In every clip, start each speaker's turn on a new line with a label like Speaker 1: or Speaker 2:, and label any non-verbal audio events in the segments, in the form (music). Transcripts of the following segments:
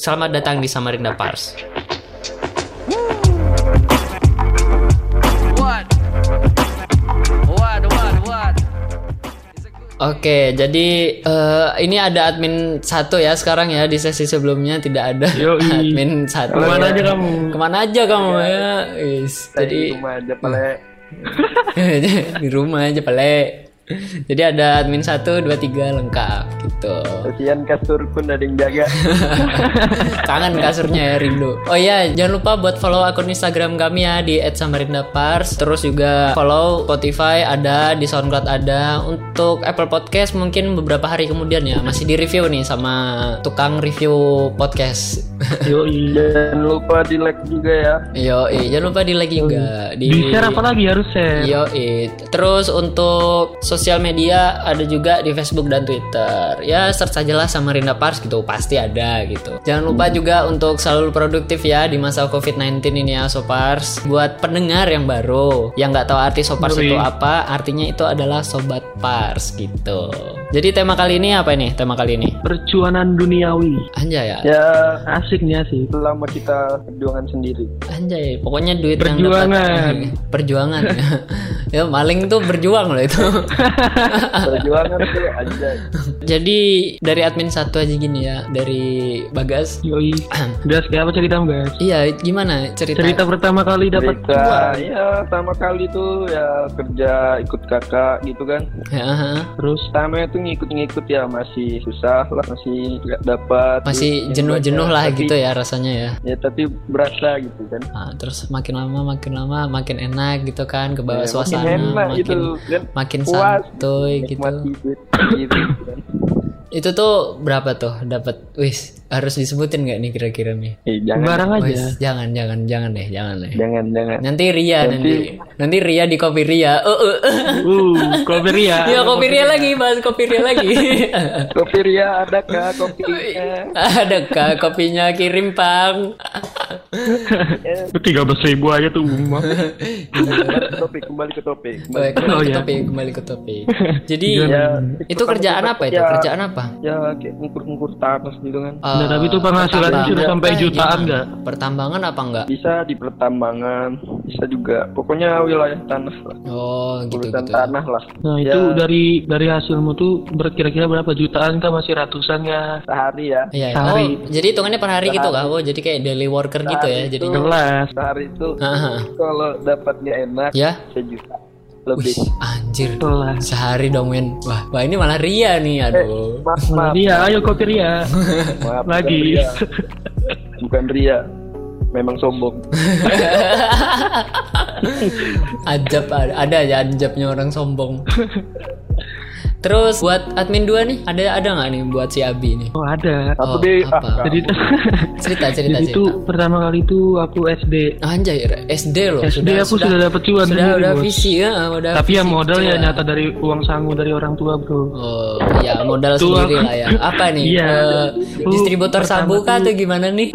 Speaker 1: Selamat datang di Samarinda Pars. Oke, jadi eh, ini ada admin satu ya sekarang ya di sesi sebelumnya tidak ada
Speaker 2: Yoi. (laughs)
Speaker 1: admin satu.
Speaker 2: Ke mana
Speaker 1: ya.
Speaker 2: aja kamu?
Speaker 1: Ke mana aja kamu ya? Is,
Speaker 3: Jadi
Speaker 1: Jadi
Speaker 3: rumah aja pale. (laughs)
Speaker 1: di rumah aja pale. (laughs) Jadi ada admin satu, dua, tiga lengkap gitu.
Speaker 3: Kasihan kasur pun ada yang jaga. (laughs)
Speaker 1: Kangen kasurnya ya rindu. Oh iya, jangan lupa buat follow akun Instagram kami ya di @samarindapars. Terus juga follow Spotify ada, di SoundCloud ada. Untuk Apple Podcast mungkin beberapa hari kemudian ya masih di review nih sama tukang review podcast.
Speaker 2: Yoi.
Speaker 3: Jangan lupa di like juga ya.
Speaker 1: Yo, jangan lupa di like juga di
Speaker 2: Di share apa lagi harus share.
Speaker 1: Yo, terus untuk sosial media ada juga di Facebook dan Twitter. Ya search aja lah sama Rinda Pars gitu, pasti ada gitu. Jangan lupa juga untuk selalu produktif ya di masa COVID-19 ini ya Sopars. Buat pendengar yang baru, yang nggak tahu arti Sopars
Speaker 2: Yoi.
Speaker 1: itu apa, artinya itu adalah sobat Pars gitu. Jadi tema kali ini apa ini? Tema kali ini?
Speaker 2: Perjuangan duniawi.
Speaker 1: Anjay ya.
Speaker 3: Ya
Speaker 2: Asiknya sih.
Speaker 3: selama kita perjuangan sendiri.
Speaker 1: Anjay, pokoknya duit
Speaker 2: Perjuangan.
Speaker 1: yang dapat (laughs) perjuangan (laughs) ya maling tuh berjuang loh itu. (laughs)
Speaker 3: Perjuangan tuh aja.
Speaker 1: Jadi dari admin satu aja gini ya, dari Bagas.
Speaker 2: Yoi. Gas kayak apa cerita guys?
Speaker 1: Iya, gimana cerita?
Speaker 2: Cerita pertama kali dapat
Speaker 3: Cerita
Speaker 2: uang.
Speaker 3: ya pertama kali tuh ya kerja ikut kakak gitu kan.
Speaker 1: Ya, aha.
Speaker 2: Terus
Speaker 3: Pertama itu ngikut-ngikut ya masih susah lah masih nggak dapat.
Speaker 1: Masih jenuh-jenuh lah
Speaker 3: tapi-
Speaker 1: gitu ya rasanya ya.
Speaker 3: Ya tapi berasa gitu kan.
Speaker 1: Nah, terus makin lama makin lama makin enak gitu kan ke bawah
Speaker 3: Ya,
Speaker 1: suasana,
Speaker 3: makin enak
Speaker 1: makin
Speaker 3: gitu kan.
Speaker 1: makin
Speaker 3: Puas,
Speaker 1: santuy gitu.
Speaker 3: Gitu kan.
Speaker 1: Itu tuh berapa tuh dapat? Wis, harus disebutin nggak nih kira-kira nih?
Speaker 3: Eh, jangan
Speaker 2: barang aja.
Speaker 1: Wis, jangan jangan jangan deh, jangan deh.
Speaker 3: jangan jangan.
Speaker 1: Nanti Ria nanti
Speaker 3: Nanti-
Speaker 1: nanti Ria di kopi Ria. Oh, oh.
Speaker 2: uh, kopi Ria. (laughs)
Speaker 1: Ya kopi Ria lagi, bahas kopi Ria lagi. (laughs)
Speaker 3: Kopi Ria ada kah kopi? (laughs)
Speaker 1: Ada kak kopinya kirim pang.
Speaker 2: Tiga belas ribu aja tuh umum.
Speaker 3: Kembali ke topik, kembali ke topik.
Speaker 1: Kembali, kembali
Speaker 2: Oh,
Speaker 1: ke
Speaker 2: iya.
Speaker 1: topik, kembali ke topik. Jadi
Speaker 3: Ya,
Speaker 1: itu kerjaan apa itu?
Speaker 3: ya,
Speaker 1: Kerjaan apa?
Speaker 3: Ya ngukur-ngukur tanah gitu kan.
Speaker 2: Nah, tapi itu penghasilannya sudah sampai jutaan nggak?
Speaker 1: Pertambangan apa enggak?
Speaker 3: Bisa di pertambangan, bisa juga. Pokoknya wilayah tanah lah.
Speaker 1: Oh, gitu
Speaker 3: Urusan
Speaker 1: gitu.
Speaker 3: tanah lah.
Speaker 2: Nah
Speaker 3: Ya,
Speaker 2: itu dari dari hasilmu tuh berkira-kira berapa jutaan kah masih ratusan ya?
Speaker 3: sehari ya.
Speaker 1: Iya. iya.
Speaker 2: Sehari.
Speaker 1: Oh, jadi hitungannya per hari gitu kah? Oh, jadi kayak daily worker gitu ya.
Speaker 3: Sehari
Speaker 1: Jadi
Speaker 3: itu-
Speaker 2: Jelas.
Speaker 3: Sehari itu kalau dapatnya enak
Speaker 1: ya.
Speaker 3: sejuta lebih.
Speaker 1: Wih, anjir.
Speaker 2: Jelas.
Speaker 1: Sehari dong, men. Wah, wah ini malah Ria nih, aduh.
Speaker 3: Maaf,
Speaker 2: Nah,
Speaker 3: maaf,
Speaker 2: dia, ayo kopi Ria. (laughs)
Speaker 3: maaf, bukan
Speaker 2: Lagi.
Speaker 3: Ria. (laughs) Bukan Ria. Memang sombong. (laughs)
Speaker 1: Ajab ada, ada ya ajabnya orang sombong. Terus buat admin 2 nih, ada ada nggak nih buat si Abi nih?
Speaker 2: Oh ada.
Speaker 1: Oh,
Speaker 3: Aku deh,
Speaker 1: apa?
Speaker 3: ah,
Speaker 2: Jadi (laughs)
Speaker 1: Cerita (laughs) cerita
Speaker 2: jadi
Speaker 1: cerita.
Speaker 2: itu pertama kali itu aku SD.
Speaker 1: Anjay, SD loh.
Speaker 2: SD aku sudah dapat cuan
Speaker 1: Sudah
Speaker 2: sendiri,
Speaker 1: udah
Speaker 2: Bos.
Speaker 1: visi ya, udah.
Speaker 2: Tapi ya
Speaker 1: visi
Speaker 2: modal ya nyata dari uang sangu dari orang tua bro.
Speaker 1: Oh, ya modal
Speaker 2: Tuh,
Speaker 1: sendiri
Speaker 2: aku-
Speaker 1: lah ya. Apa nih? (laughs)
Speaker 2: Iya. Tuh,
Speaker 1: distributor sabu kah
Speaker 2: tuh-
Speaker 1: atau gimana nih?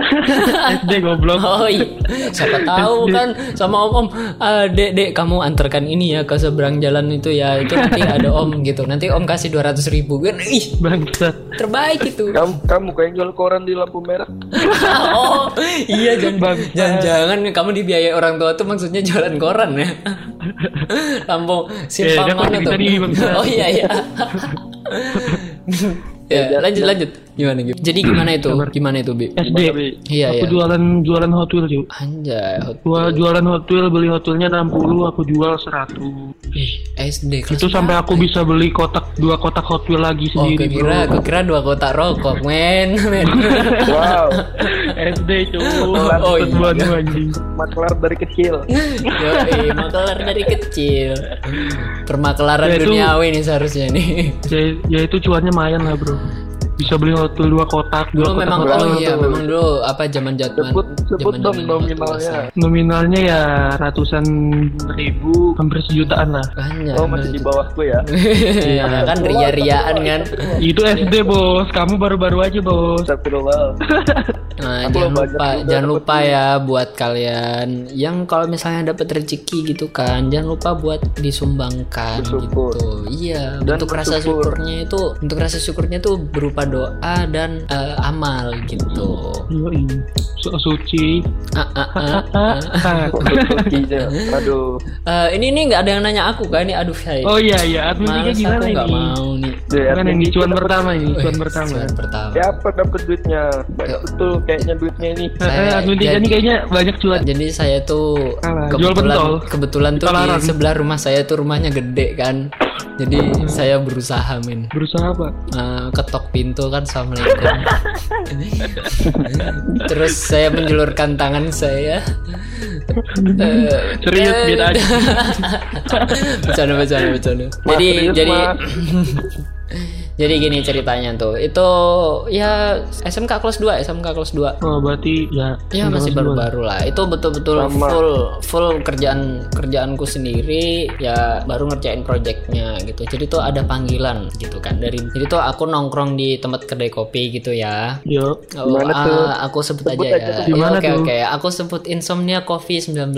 Speaker 2: SD goblok.
Speaker 1: Oh iya, siapa tahu kan sama om om, "Ah, dek dek kamu antarkan ini ya ke seberang jalan itu ya itu nanti ada om gitu, nanti om kasih dua ratus ribu kan, ih
Speaker 2: Bangsat.
Speaker 1: terbaik itu.
Speaker 3: Kamu, kamu kayak jual koran di lampu merah. (laughs)
Speaker 1: oh iya (laughs) jangan jangan jangan kamu dibiayai orang tua tuh maksudnya jualan koran ya. (laughs) Lampung
Speaker 2: Eh,
Speaker 1: simpang mana tuh?
Speaker 2: tadi.
Speaker 1: Oh iya iya. Ya lanjut lanjut gimana gitu. Jadi gimana itu? Gimana itu bi?
Speaker 2: SD.
Speaker 1: Iya
Speaker 2: aku
Speaker 1: iya.
Speaker 2: jualan jualan Hot Wheels cuy.
Speaker 1: Anjay, hot-
Speaker 2: Gua jualan Hot Wheels beli Hot Wheelsnya 60 aku jual 100
Speaker 1: Ih, SD kelas
Speaker 2: itu sampai aku bisa beli kotak dua kotak Hot Wheels lagi
Speaker 1: Oh,
Speaker 2: sendiri
Speaker 1: aku kira, aku kira dua kotak rokok, men. (laughs) men.
Speaker 3: Wow,
Speaker 2: SD cuy
Speaker 1: Oh, iya.
Speaker 2: buat anjing
Speaker 3: maklar dari kecil.
Speaker 1: Yoi, makelar dari kecil. Permakelaran
Speaker 2: Ya,
Speaker 1: duniawi nih seharusnya nih.
Speaker 2: ya, ya itu cuannya lumayan lah bro bisa beli Wheels dua kotak
Speaker 1: Dulu
Speaker 2: dua kotak
Speaker 1: memang oh iya, memang dulu apa zaman zaman
Speaker 3: Sebut sebut
Speaker 1: zaman
Speaker 3: dong nominalnya.
Speaker 2: nominalnya ya ratusan ribu hampir sejutaan lah
Speaker 1: Banyak.
Speaker 3: Oh masih di bawahku ya. (laughs)
Speaker 1: Iya, kan ria-riaan kan.
Speaker 2: itu SD bos kamu baru-baru aja bos
Speaker 3: Astagfirullah. (laughs)
Speaker 1: Nah,
Speaker 3: Aku
Speaker 1: jangan lupa,
Speaker 3: juga
Speaker 1: jangan lupa ya buat kalian yang kalau misalnya dapat rezeki gitu kan, jangan lupa buat disumbangkan
Speaker 3: Bersyukur.
Speaker 1: gitu. Iya,
Speaker 3: Dan
Speaker 1: rasa
Speaker 3: bersyukur.
Speaker 1: syukurnya itu, bentuk rasa syukurnya itu berupa doa dan eh, amal gitu.
Speaker 2: So suci.
Speaker 1: Ah, ah, ah. (laughs)
Speaker 3: Aduh.
Speaker 1: Eh, ini ini nggak ada yang nanya aku kan ini aduh saya.
Speaker 2: Oh iya iya, admin gimana
Speaker 1: aku
Speaker 2: ini?
Speaker 1: mau nih.
Speaker 2: Kan yang
Speaker 3: admin
Speaker 2: cuan pertama ini, cuan pertama.
Speaker 1: cuan pertama.
Speaker 3: Siapa dapat duitnya? Betul kayaknya duitnya ini.
Speaker 2: Admin tiga
Speaker 1: jadi-
Speaker 2: ini kayaknya banyak cuan.
Speaker 1: Jadi saya tuh
Speaker 2: Alah, jual
Speaker 1: kebetulan kebetulan tuh di
Speaker 2: Tolaran.
Speaker 1: sebelah rumah saya tuh rumahnya gede kan. Jadi
Speaker 2: Hmm.
Speaker 1: saya berusaha men
Speaker 2: Berusaha apa?
Speaker 1: Eh, ketok pintu kan assalamualaikum. Terus saya menjulurkan tangan saya. Eh,
Speaker 2: Serius,
Speaker 1: eh,
Speaker 2: biar aja. (laughs)
Speaker 1: bercanda bercanda bercanda.
Speaker 3: Mas,
Speaker 1: Jadi
Speaker 3: serius,
Speaker 1: jadi
Speaker 3: Mas. (laughs)
Speaker 1: jadi gini ceritanya tuh. Itu ya SMK kelas 2, SMK kelas 2.
Speaker 2: Oh berarti ya.
Speaker 1: Ya masih baru-baru lah. Itu betul-betul
Speaker 3: Sama.
Speaker 1: full full kerjaan kerjaanku sendiri. Ya baru ngerjain projectnya gitu. Jadi tuh ada panggilan gitu kan dari. Jadi tuh aku nongkrong di tempat kedai kopi gitu ya.
Speaker 2: Yo.
Speaker 1: Oh,
Speaker 3: Gimana
Speaker 1: ah,
Speaker 3: tuh?
Speaker 1: aku sebut,
Speaker 3: Sebut
Speaker 1: aja,
Speaker 3: aja
Speaker 1: ya. Ya,
Speaker 2: Gimana
Speaker 1: Oke
Speaker 2: tuh?
Speaker 1: oke. Aku sebut Insomnia Coffee 19.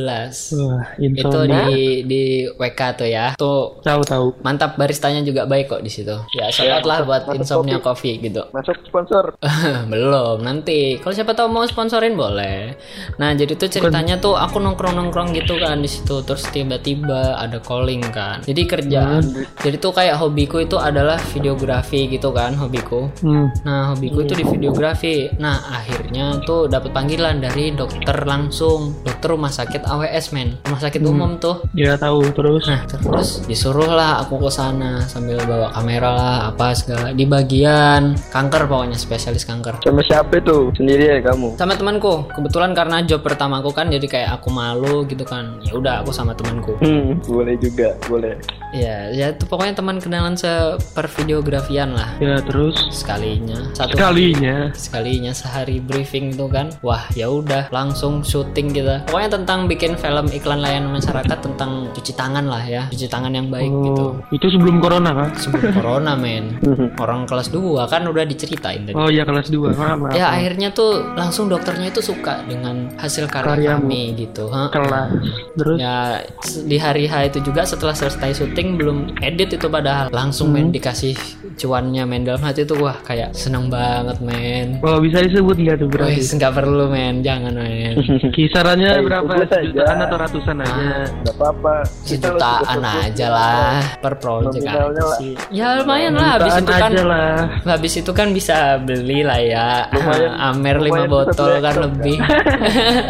Speaker 2: Wah,
Speaker 1: Itu di di WK tuh ya. Tuh
Speaker 2: Tahu tahu.
Speaker 1: mantap baristanya juga baik kok di situ. Ya shout out lah buat Insomnia Coffee gitu.
Speaker 3: Masuk sponsor. (laughs)
Speaker 1: Belum nanti. Kalau siapa tahu mau sponsorin boleh. Nah jadi tuh ceritanya tuh aku nongkrong nongkrong gitu kan di situ. Terus tiba-tiba ada calling kan. Jadi kerjaan. Jadi tuh kayak hobiku itu adalah videografi gitu kan hobiku.
Speaker 2: Hmm.
Speaker 1: Nah hobiku itu di videografi. Nah akhirnya tuh dapat panggilan dari dokter langsung. Dokter rumah sakit AWS men. Rumah sakit umum tuh.
Speaker 2: Ya tahu terus.
Speaker 1: Nah, terus disuruh lah aku ke sana sambil bawa kamera lah apa segala di bagian kanker pokoknya spesialis kanker.
Speaker 3: Sama siapa itu? Sendiri ya kamu?
Speaker 1: Sama temanku. Kebetulan karena job pertamaku kan jadi kayak aku malu gitu kan. Ya udah aku sama temanku.
Speaker 3: Hmm, boleh juga, boleh.
Speaker 1: Ya, ya itu pokoknya teman kenalan sepervideografian lah
Speaker 2: Ya terus.
Speaker 1: sekalinya. Satu
Speaker 2: Sekalinya.
Speaker 1: sekalinya sehari briefing itu kan wah ya udah langsung syuting kita pokoknya tentang bikin film iklan layanan masyarakat tentang cuci tangan lah ya cuci tangan yang baik gitu
Speaker 2: Oh, itu sebelum corona kan?
Speaker 1: sebelum corona men orang kelas 2 kan udah diceritain tadi
Speaker 2: Oh iya kelas 2. Maaf, maaf.
Speaker 1: ya akhirnya tuh langsung dokternya itu suka dengan hasil karya
Speaker 2: Karyamu.
Speaker 1: kami gitu.
Speaker 2: Kelas. Terus.
Speaker 1: ya di hari H itu juga setelah selesai syuting belum edit itu padahal langsung men dikasih cuannya men dalam hati tuh wah kayak seneng banget men
Speaker 2: Oh bisa disebut nggak tuh berarti?
Speaker 1: Wih, nggak perlu men, jangan men. (laughs)
Speaker 2: Kisarannya berapa?
Speaker 3: aja.
Speaker 2: Jutaan atau ratusan aja?
Speaker 3: Gak apa-apa. Kita
Speaker 1: Sejutaan aja lah per project aja
Speaker 3: lah.
Speaker 1: sih. Ya lumayan lah, habis itu kan
Speaker 2: aja lah.
Speaker 1: habis itu kan bisa beli lah ya.
Speaker 3: Lumayan-
Speaker 1: Amer 5
Speaker 3: lumayan bisa
Speaker 1: botol kan lebih.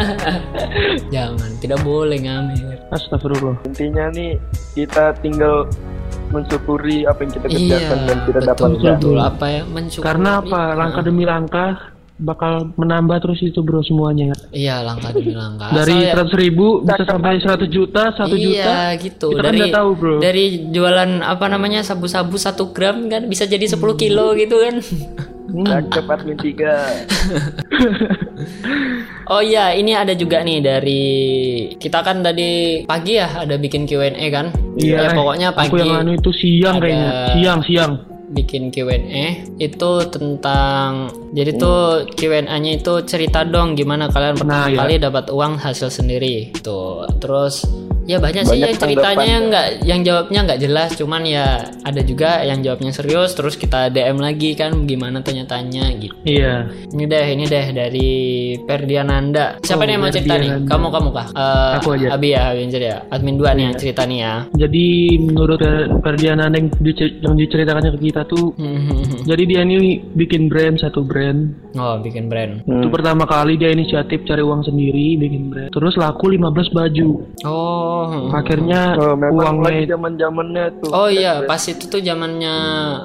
Speaker 1: (laughs) jangan, tidak boleh ngamer.
Speaker 2: Astagfirullah.
Speaker 3: Intinya nih kita tinggal mensyukuri apa yang kita
Speaker 1: Iya,
Speaker 3: kerjakan dan kita
Speaker 1: betul
Speaker 3: dapatkan.
Speaker 1: betul apa ya mensyukuri.
Speaker 2: Karena apa? Langkah demi langkah bakal menambah terus itu bro semuanya.
Speaker 1: Iya, langkah demi langkah.
Speaker 2: Dari
Speaker 1: Asal ya-
Speaker 2: seratus ribu bisa sampai 100 juta, satu
Speaker 1: iya,
Speaker 2: juta.
Speaker 1: gitu.
Speaker 2: Kita kan
Speaker 1: dari
Speaker 2: nggak tahu, bro.
Speaker 1: dari jualan apa namanya sabu-sabu satu gram kan bisa jadi 10 kilo gitu kan.
Speaker 3: Cakep admin tiga. (laughs)
Speaker 1: Oh iya, ini ada juga nih dari kita kan tadi pagi ya ada bikin Q&A kan?
Speaker 2: Iya.
Speaker 1: Ya, pokoknya pagi
Speaker 2: Aku yang anu itu siang
Speaker 1: ada-
Speaker 2: kayaknya. Siang, siang.
Speaker 1: bikin Q&A itu tentang jadi tuh Q&A-nya itu cerita dong gimana kalian pertama
Speaker 2: Nah, ya.
Speaker 1: kali dapat uang hasil sendiri tuh terus ya banyak, sih
Speaker 3: Banyak
Speaker 1: yang ceritanya
Speaker 3: tanggapan,
Speaker 1: yang nggak yang jawabnya nggak jelas cuman ya ada juga yang jawabnya serius terus kita DM lagi kan gimana tanya-tanya gitu
Speaker 2: Iya.
Speaker 1: ini deh ini deh dari Perdiananda siapa
Speaker 2: Oh,
Speaker 1: nih yang mau cerita nih
Speaker 2: Perdiananda.
Speaker 1: kamu kamu kah Eh,
Speaker 2: Aku aja. Iya.
Speaker 1: Abi ya Abi ya admin dua nih yang cerita nih ya
Speaker 2: Jadi menurut Ferdiana yang, dicer- yang diceritakannya ke kita tuh, jadi dia ini bikin brand satu brand.
Speaker 1: oh bikin brand
Speaker 2: Itu pertama kali dia inisiatif cari uang sendiri bikin brand. Terus laku 15 baju.
Speaker 1: oh
Speaker 2: Akhirnya
Speaker 3: Oh, memang
Speaker 2: uangnya
Speaker 3: lagi
Speaker 2: itu
Speaker 3: zaman zamannya tuh.
Speaker 1: Oh iya, pas itu tuh zamannya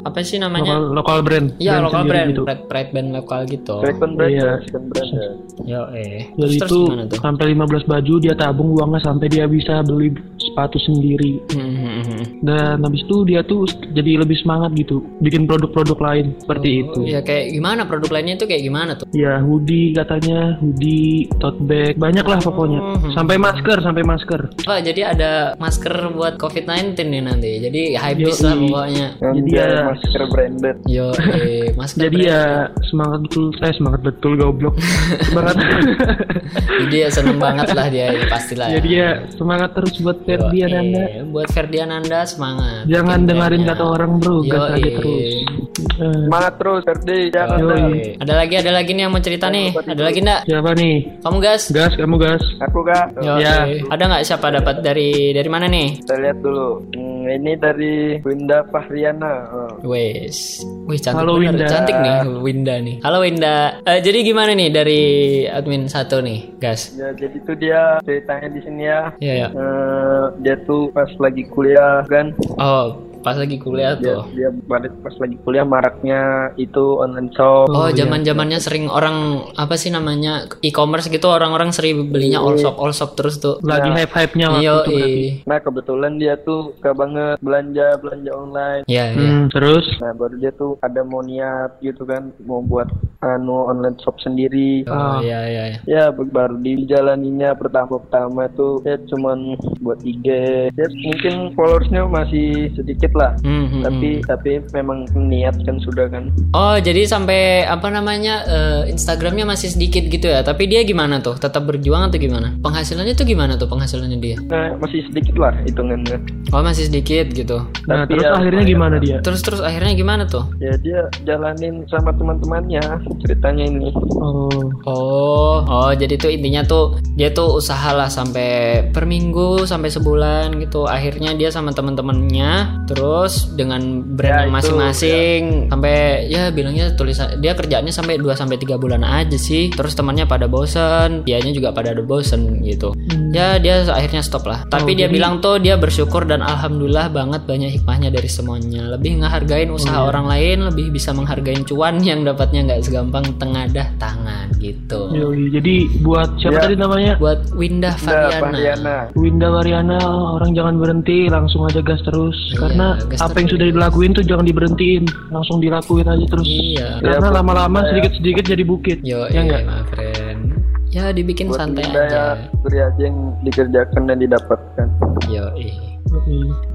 Speaker 1: apa sih namanya?
Speaker 2: lokal, lokal brand.
Speaker 1: Iya, lokal
Speaker 2: sendiri
Speaker 1: brand,
Speaker 2: gitu.
Speaker 1: pride, pride band lokal gitu.
Speaker 3: Second brand
Speaker 2: Iya.
Speaker 3: ya, brand ya.
Speaker 1: Yo eh.
Speaker 2: Jadi
Speaker 1: Terus,
Speaker 2: itu
Speaker 1: terus tuh?
Speaker 2: sampai 15 baju dia tabung uangnya sampai dia bisa beli sepatu sendiri.
Speaker 1: Hmm, hmm.
Speaker 2: Dan habis itu dia tuh jadi lebih semangat gitu bikin produk-produk lain seperti itu.
Speaker 1: Oh, ya kayak gimana produk lainnya itu kayak gimana tuh?
Speaker 2: Ya hoodie katanya, hoodie, tote bag, banyak lah pokoknya.
Speaker 1: Hmm.
Speaker 2: Sampai masker, sampai masker.
Speaker 1: Apa jadi ada masker buat COVID-19 nih nanti. Jadi habis lah pokoknya.
Speaker 2: Jadi ya-
Speaker 3: masker branded.
Speaker 1: Yo, eh, (laughs) masker.
Speaker 2: Jadi ya semangat betul, eh semangat betul goblok. (laughs) semangat.
Speaker 1: Jadi ya seneng banget lah dia ini pastilah.
Speaker 2: Jadi ya semangat terus buat
Speaker 1: Yo,
Speaker 2: Ferdian Anda.
Speaker 1: eh, buat Ferdiananda semangat.
Speaker 2: Jangan
Speaker 1: Bikin
Speaker 2: dengerin kata orang bro,
Speaker 1: Yo,
Speaker 2: gas aja
Speaker 1: eh.
Speaker 2: terus. Eh,
Speaker 3: Semangat terus Ferdi, jangan
Speaker 1: Yo, eh. Ada lagi, ada lagi nih yang mau cerita nih. Ada lagi enggak?
Speaker 2: siapa nih?
Speaker 1: Kamu gas?
Speaker 2: Gas, kamu gas.
Speaker 3: Aku kak.
Speaker 1: Yo,
Speaker 2: Ya.
Speaker 1: Ada nggak siapa dapat dari dari mana nih?
Speaker 3: Kita lihat dulu. Hmm, ini dari Winda Fahriana. Oh.
Speaker 1: Wes, wih cantik
Speaker 2: Halo,
Speaker 1: bener.
Speaker 2: Winda.
Speaker 1: cantik nih Winda nih. Halo Winda. Eh, jadi gimana nih dari admin satu nih, gas?
Speaker 3: Ya, jadi itu dia ceritanya di sini ya.
Speaker 1: Iya ya.
Speaker 3: Eh, dia tuh pas lagi kuliah kan
Speaker 1: Oh, pas lagi kuliah
Speaker 3: dia
Speaker 1: tuh.
Speaker 3: dia balik pas lagi kuliah maraknya itu online shop
Speaker 1: Oh,
Speaker 2: iya.
Speaker 1: zaman zamannya sering orang apa sih namanya e-commerce gitu orang-orang sering belinya all shop all shop terus tuh.
Speaker 2: Lagi hype-hype-nya waktu
Speaker 1: Iya,
Speaker 2: itu berarti.
Speaker 3: nah kebetulan dia tuh suka banget belanja belanja online
Speaker 1: Iya, iya.
Speaker 2: Hmm, terus
Speaker 3: nah baru dia tuh ada mau niat gitu kan mau buat anu online shop sendiri
Speaker 1: Oh, iya, iya, iya.
Speaker 3: ya baru dijalaninya pertama-pertama tuh ya cuman buat IG ya mungkin followersnya masih sedikit lah
Speaker 1: Hmm, hmm,
Speaker 3: tapi tapi memang niat kan sudah kan
Speaker 1: Oh, jadi sampai apa namanya eh, Instagramnya masih sedikit gitu ya? Tapi dia gimana tuh? Tetap berjuang atau gimana? Penghasilannya tuh gimana tuh penghasilannya dia?
Speaker 3: nah masih sedikit lah hitungannya
Speaker 1: Oh, masih sedikit gitu.
Speaker 2: nah
Speaker 3: Tapi
Speaker 2: terus
Speaker 3: ya,
Speaker 2: akhirnya gimana dia?
Speaker 1: Terus terus akhirnya gimana tuh?
Speaker 3: ya dia jalanin sama teman-temannya ceritanya ini
Speaker 2: Oh,
Speaker 1: Oh, oh jadi tuh intinya tuh dia tuh usaha lah sampai per minggu sampai sebulan gitu. Akhirnya dia sama teman-temannya terus dengan brand
Speaker 3: Ya,
Speaker 1: masing-masing sampai ya bilangnya tulisan dia kerjaannya sampai 2 sampai 3 bulan aja sih. Terus temannya pada bosen, dianya juga pada ada bosen gitu. Ya dia akhirnya stop lah. Tapi
Speaker 2: Oh,
Speaker 1: dia
Speaker 2: jadi-
Speaker 1: bilang tuh dia bersyukur dan alhamdulillah banget banyak hikmahnya dari semuanya. Lebih ngehargain usaha
Speaker 2: Oh, iya.
Speaker 1: orang lain, lebih bisa menghargain cuan yang dapatnya nggak segampang tengadah tangan gitu.
Speaker 2: yoi. jadi buat siapa
Speaker 3: Ya.
Speaker 2: tadi namanya?
Speaker 1: Buat Windah
Speaker 3: Nah,
Speaker 1: Variana.
Speaker 2: Winda Wariana, orang jangan berhenti, langsung aja gas terus.
Speaker 1: Iya,
Speaker 2: Karena
Speaker 1: gas
Speaker 2: apa yang sudah dilakuin tuh jangan diberhentiin, langsung dilakuin aja terus.
Speaker 1: Iya.
Speaker 2: Karena
Speaker 3: Ya,
Speaker 2: lama-lama
Speaker 3: buat-
Speaker 2: sedikit-sedikit jadi bukit.
Speaker 1: Yo,
Speaker 2: ya
Speaker 1: iya,
Speaker 2: enggak?
Speaker 1: my friend. Ya dibikin
Speaker 3: buat
Speaker 1: santai
Speaker 3: Winda
Speaker 1: aja.
Speaker 3: ya kerja aja yang dikerjakan dan didapatkan
Speaker 1: Yo, iya.
Speaker 2: Yoi.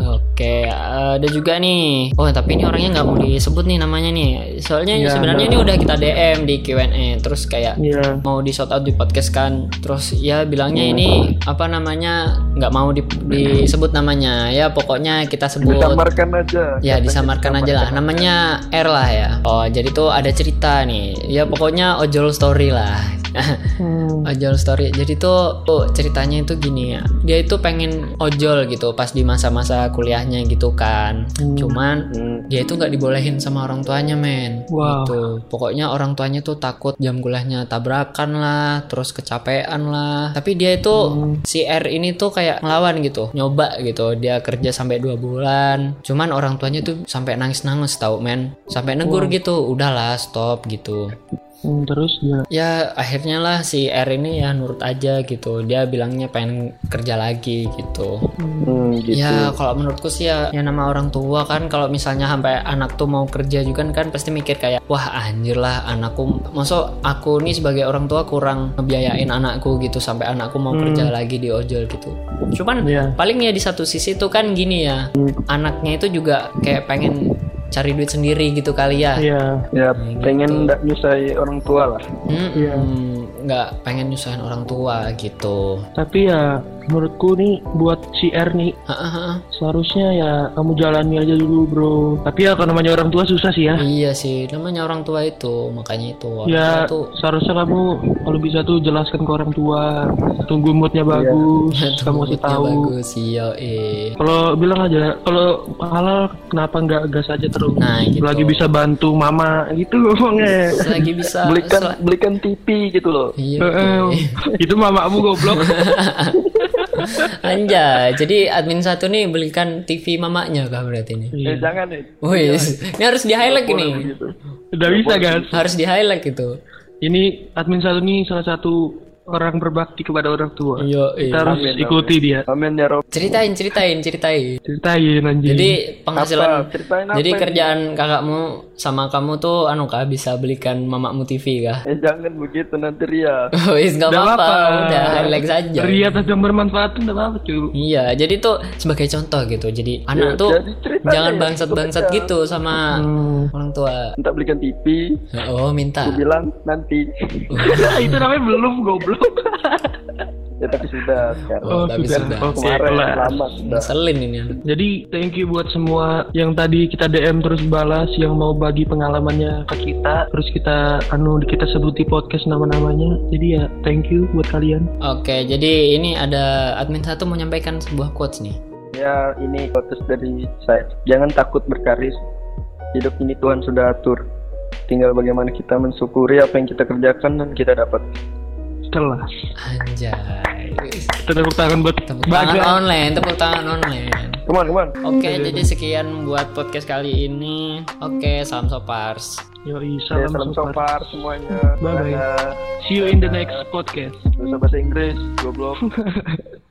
Speaker 1: Oke, ada juga nih. Oh, tapi ini orangnya nggak mau disebut nih namanya nih. Soalnya
Speaker 2: Iya,
Speaker 1: sebenarnya ini udah kita DM di Q&A. Terus kayak
Speaker 2: Iya.
Speaker 1: mau di shout out di podcast kan. Terus ya bilangnya ini apa namanya nggak mau di- disebut namanya. Ya pokoknya kita sebut.
Speaker 3: disamarkan aja
Speaker 1: Ya disamarkan aja lah Namanya R lah ya Oh jadi tuh ada cerita nih Ya pokoknya ojol story lah
Speaker 2: Hmm.
Speaker 1: Ojol story Jadi tuh oh, ceritanya itu gini ya Dia itu pengen ojol gitu Pas di masa-masa kuliahnya gitu kan. Cuman
Speaker 3: Hmm.
Speaker 1: dia itu nggak dibolehin sama orang tuanya men.
Speaker 2: Wow.
Speaker 1: gitu. Pokoknya orang tuanya tuh takut jam kuliahnya tabrakan lah terus kecapean lah. Tapi dia itu si R ini tuh kayak ngelawan gitu nyoba gitu. Dia kerja sampai dua bulan. Cuman orang tuanya tuh sampai nangis nangis tau men. Sampai negur gitu udahlah stop gitu
Speaker 2: Hmm, terus dia
Speaker 1: ya akhirnya lah si R ini ya nurut aja gitu. Dia bilangnya pengen kerja lagi gitu.
Speaker 3: Hmm, gitu.
Speaker 1: Ya kalau menurutku sih ya, ya nama orang tua kan kalau misalnya sampai anak tuh mau kerja juga kan pasti mikir kayak wah anjir lah anakku. Masuk aku nih sebagai orang tua kurang ngebiayain anakku gitu sampai anakku mau kerja lagi di ojol gitu. Cuman
Speaker 2: Iya.
Speaker 1: paling ya di satu sisi tuh kan gini ya anaknya itu juga kayak pengen cari duit sendiri gitu kali ya.
Speaker 2: Iya.
Speaker 3: ya pengen nggak nyusai orang tua lah
Speaker 1: Hmm,
Speaker 2: Iya.
Speaker 1: hmm, nggak pengen nyusahin orang tua gitu.
Speaker 2: Tapi ya menurutku nih buat si R nih
Speaker 1: Hahaha.
Speaker 2: seharusnya ya kamu jalani aja dulu bro. Tapi ya kalau namanya orang tua susah sih ya.
Speaker 1: Iya sih, namanya orang tua itu, makanya itu. Orang
Speaker 2: Ya
Speaker 1: tua tuh
Speaker 2: seharusnya kamu kalau bisa tuh jelaskan ke orang tua. Tunggu moodnya bagus, kamu kasih
Speaker 1: Moodnya
Speaker 2: tahu.
Speaker 1: bagus iya eh
Speaker 2: Kalau bilang aja, kalau halal kenapa nggak gas aja terus?
Speaker 1: Nah, gitu.
Speaker 2: Lagi bisa bantu mama gitu ngomongnya.
Speaker 1: lagi bisa
Speaker 3: belikan
Speaker 1: sel-
Speaker 3: belikan TV gitu loh
Speaker 1: iya
Speaker 2: Heeh. itu mamamu goblok. (laughs)
Speaker 1: Anjay, jadi admin satu nih belikan TV mamanya kah berarti ini?
Speaker 3: eh jangan nih
Speaker 1: Wih, ini harus di highlight ini.
Speaker 2: Udah bisa gas.
Speaker 1: Harus di highlight gitu.
Speaker 2: Ini admin satu nih salah satu orang berbakti kepada orang tua. Kita
Speaker 1: iya.
Speaker 2: harus
Speaker 3: Amin,
Speaker 2: ikuti dia.
Speaker 3: Amin ya Rob.
Speaker 1: Ceritain, ceritain, ceritain.
Speaker 2: Ceritain anjing.
Speaker 1: Jadi penghasilan
Speaker 3: Apa? Ceritain apa
Speaker 1: Jadi
Speaker 3: ini?
Speaker 1: kerjaan kakakmu sama kamu tuh anu kah bisa belikan mamamu TV kah?
Speaker 3: Eh jangan begitu nanti Ria. (laughs)
Speaker 1: Wis nggak
Speaker 2: Nggak
Speaker 1: apa-apa, udah highlight saja.
Speaker 2: Ria yang bermanfaat enggak apa-apa, cuy.
Speaker 1: Iya, jadi tuh sebagai contoh gitu. Jadi anak tuh jangan
Speaker 3: ya,
Speaker 1: bangsat-bangsat
Speaker 3: bekerja.
Speaker 1: gitu sama
Speaker 2: Hmm.
Speaker 1: orang tua.
Speaker 3: Minta belikan TV.
Speaker 1: Oh, minta.
Speaker 3: Aku bilang nanti. (laughs)
Speaker 2: itu namanya belum goblok.
Speaker 3: Ya tapi sudah sekarang.
Speaker 2: Oh,
Speaker 1: tapi
Speaker 2: sudah.
Speaker 1: sudah.
Speaker 2: Oke,
Speaker 3: Kemarin lama sudah.
Speaker 1: Ngeselin ini.
Speaker 2: Jadi thank you buat semua yang tadi kita DM terus balas yang mau bagi pengalamannya ke kita terus kita anu kita sebuti podcast nama-namanya. Jadi ya thank you buat kalian.
Speaker 1: Oke, jadi ini ada admin satu menyampaikan sebuah quotes nih.
Speaker 3: Ya ini quotes dari saya. Jangan takut berkarir. Hidup ini Tuhan sudah atur. Tinggal bagaimana kita mensyukuri apa yang kita kerjakan dan kita dapat.
Speaker 2: Kelas.
Speaker 1: Anjay.
Speaker 2: Kita tepuk tangan buat
Speaker 1: Tepuk tangan
Speaker 2: Bagas.
Speaker 1: online, tepuk tangan online.
Speaker 3: Come on, come on.
Speaker 1: Oke, jadi sekian buat podcast kali ini. Oke, salam sopars.
Speaker 2: Yoi,
Speaker 3: Ya,
Speaker 2: salam,
Speaker 3: salam
Speaker 2: support.
Speaker 3: sopar semuanya.
Speaker 2: Bye-bye.
Speaker 3: Dadah.
Speaker 2: See you in the next podcast.
Speaker 3: Bahasa Inggris, goblok. (laughs)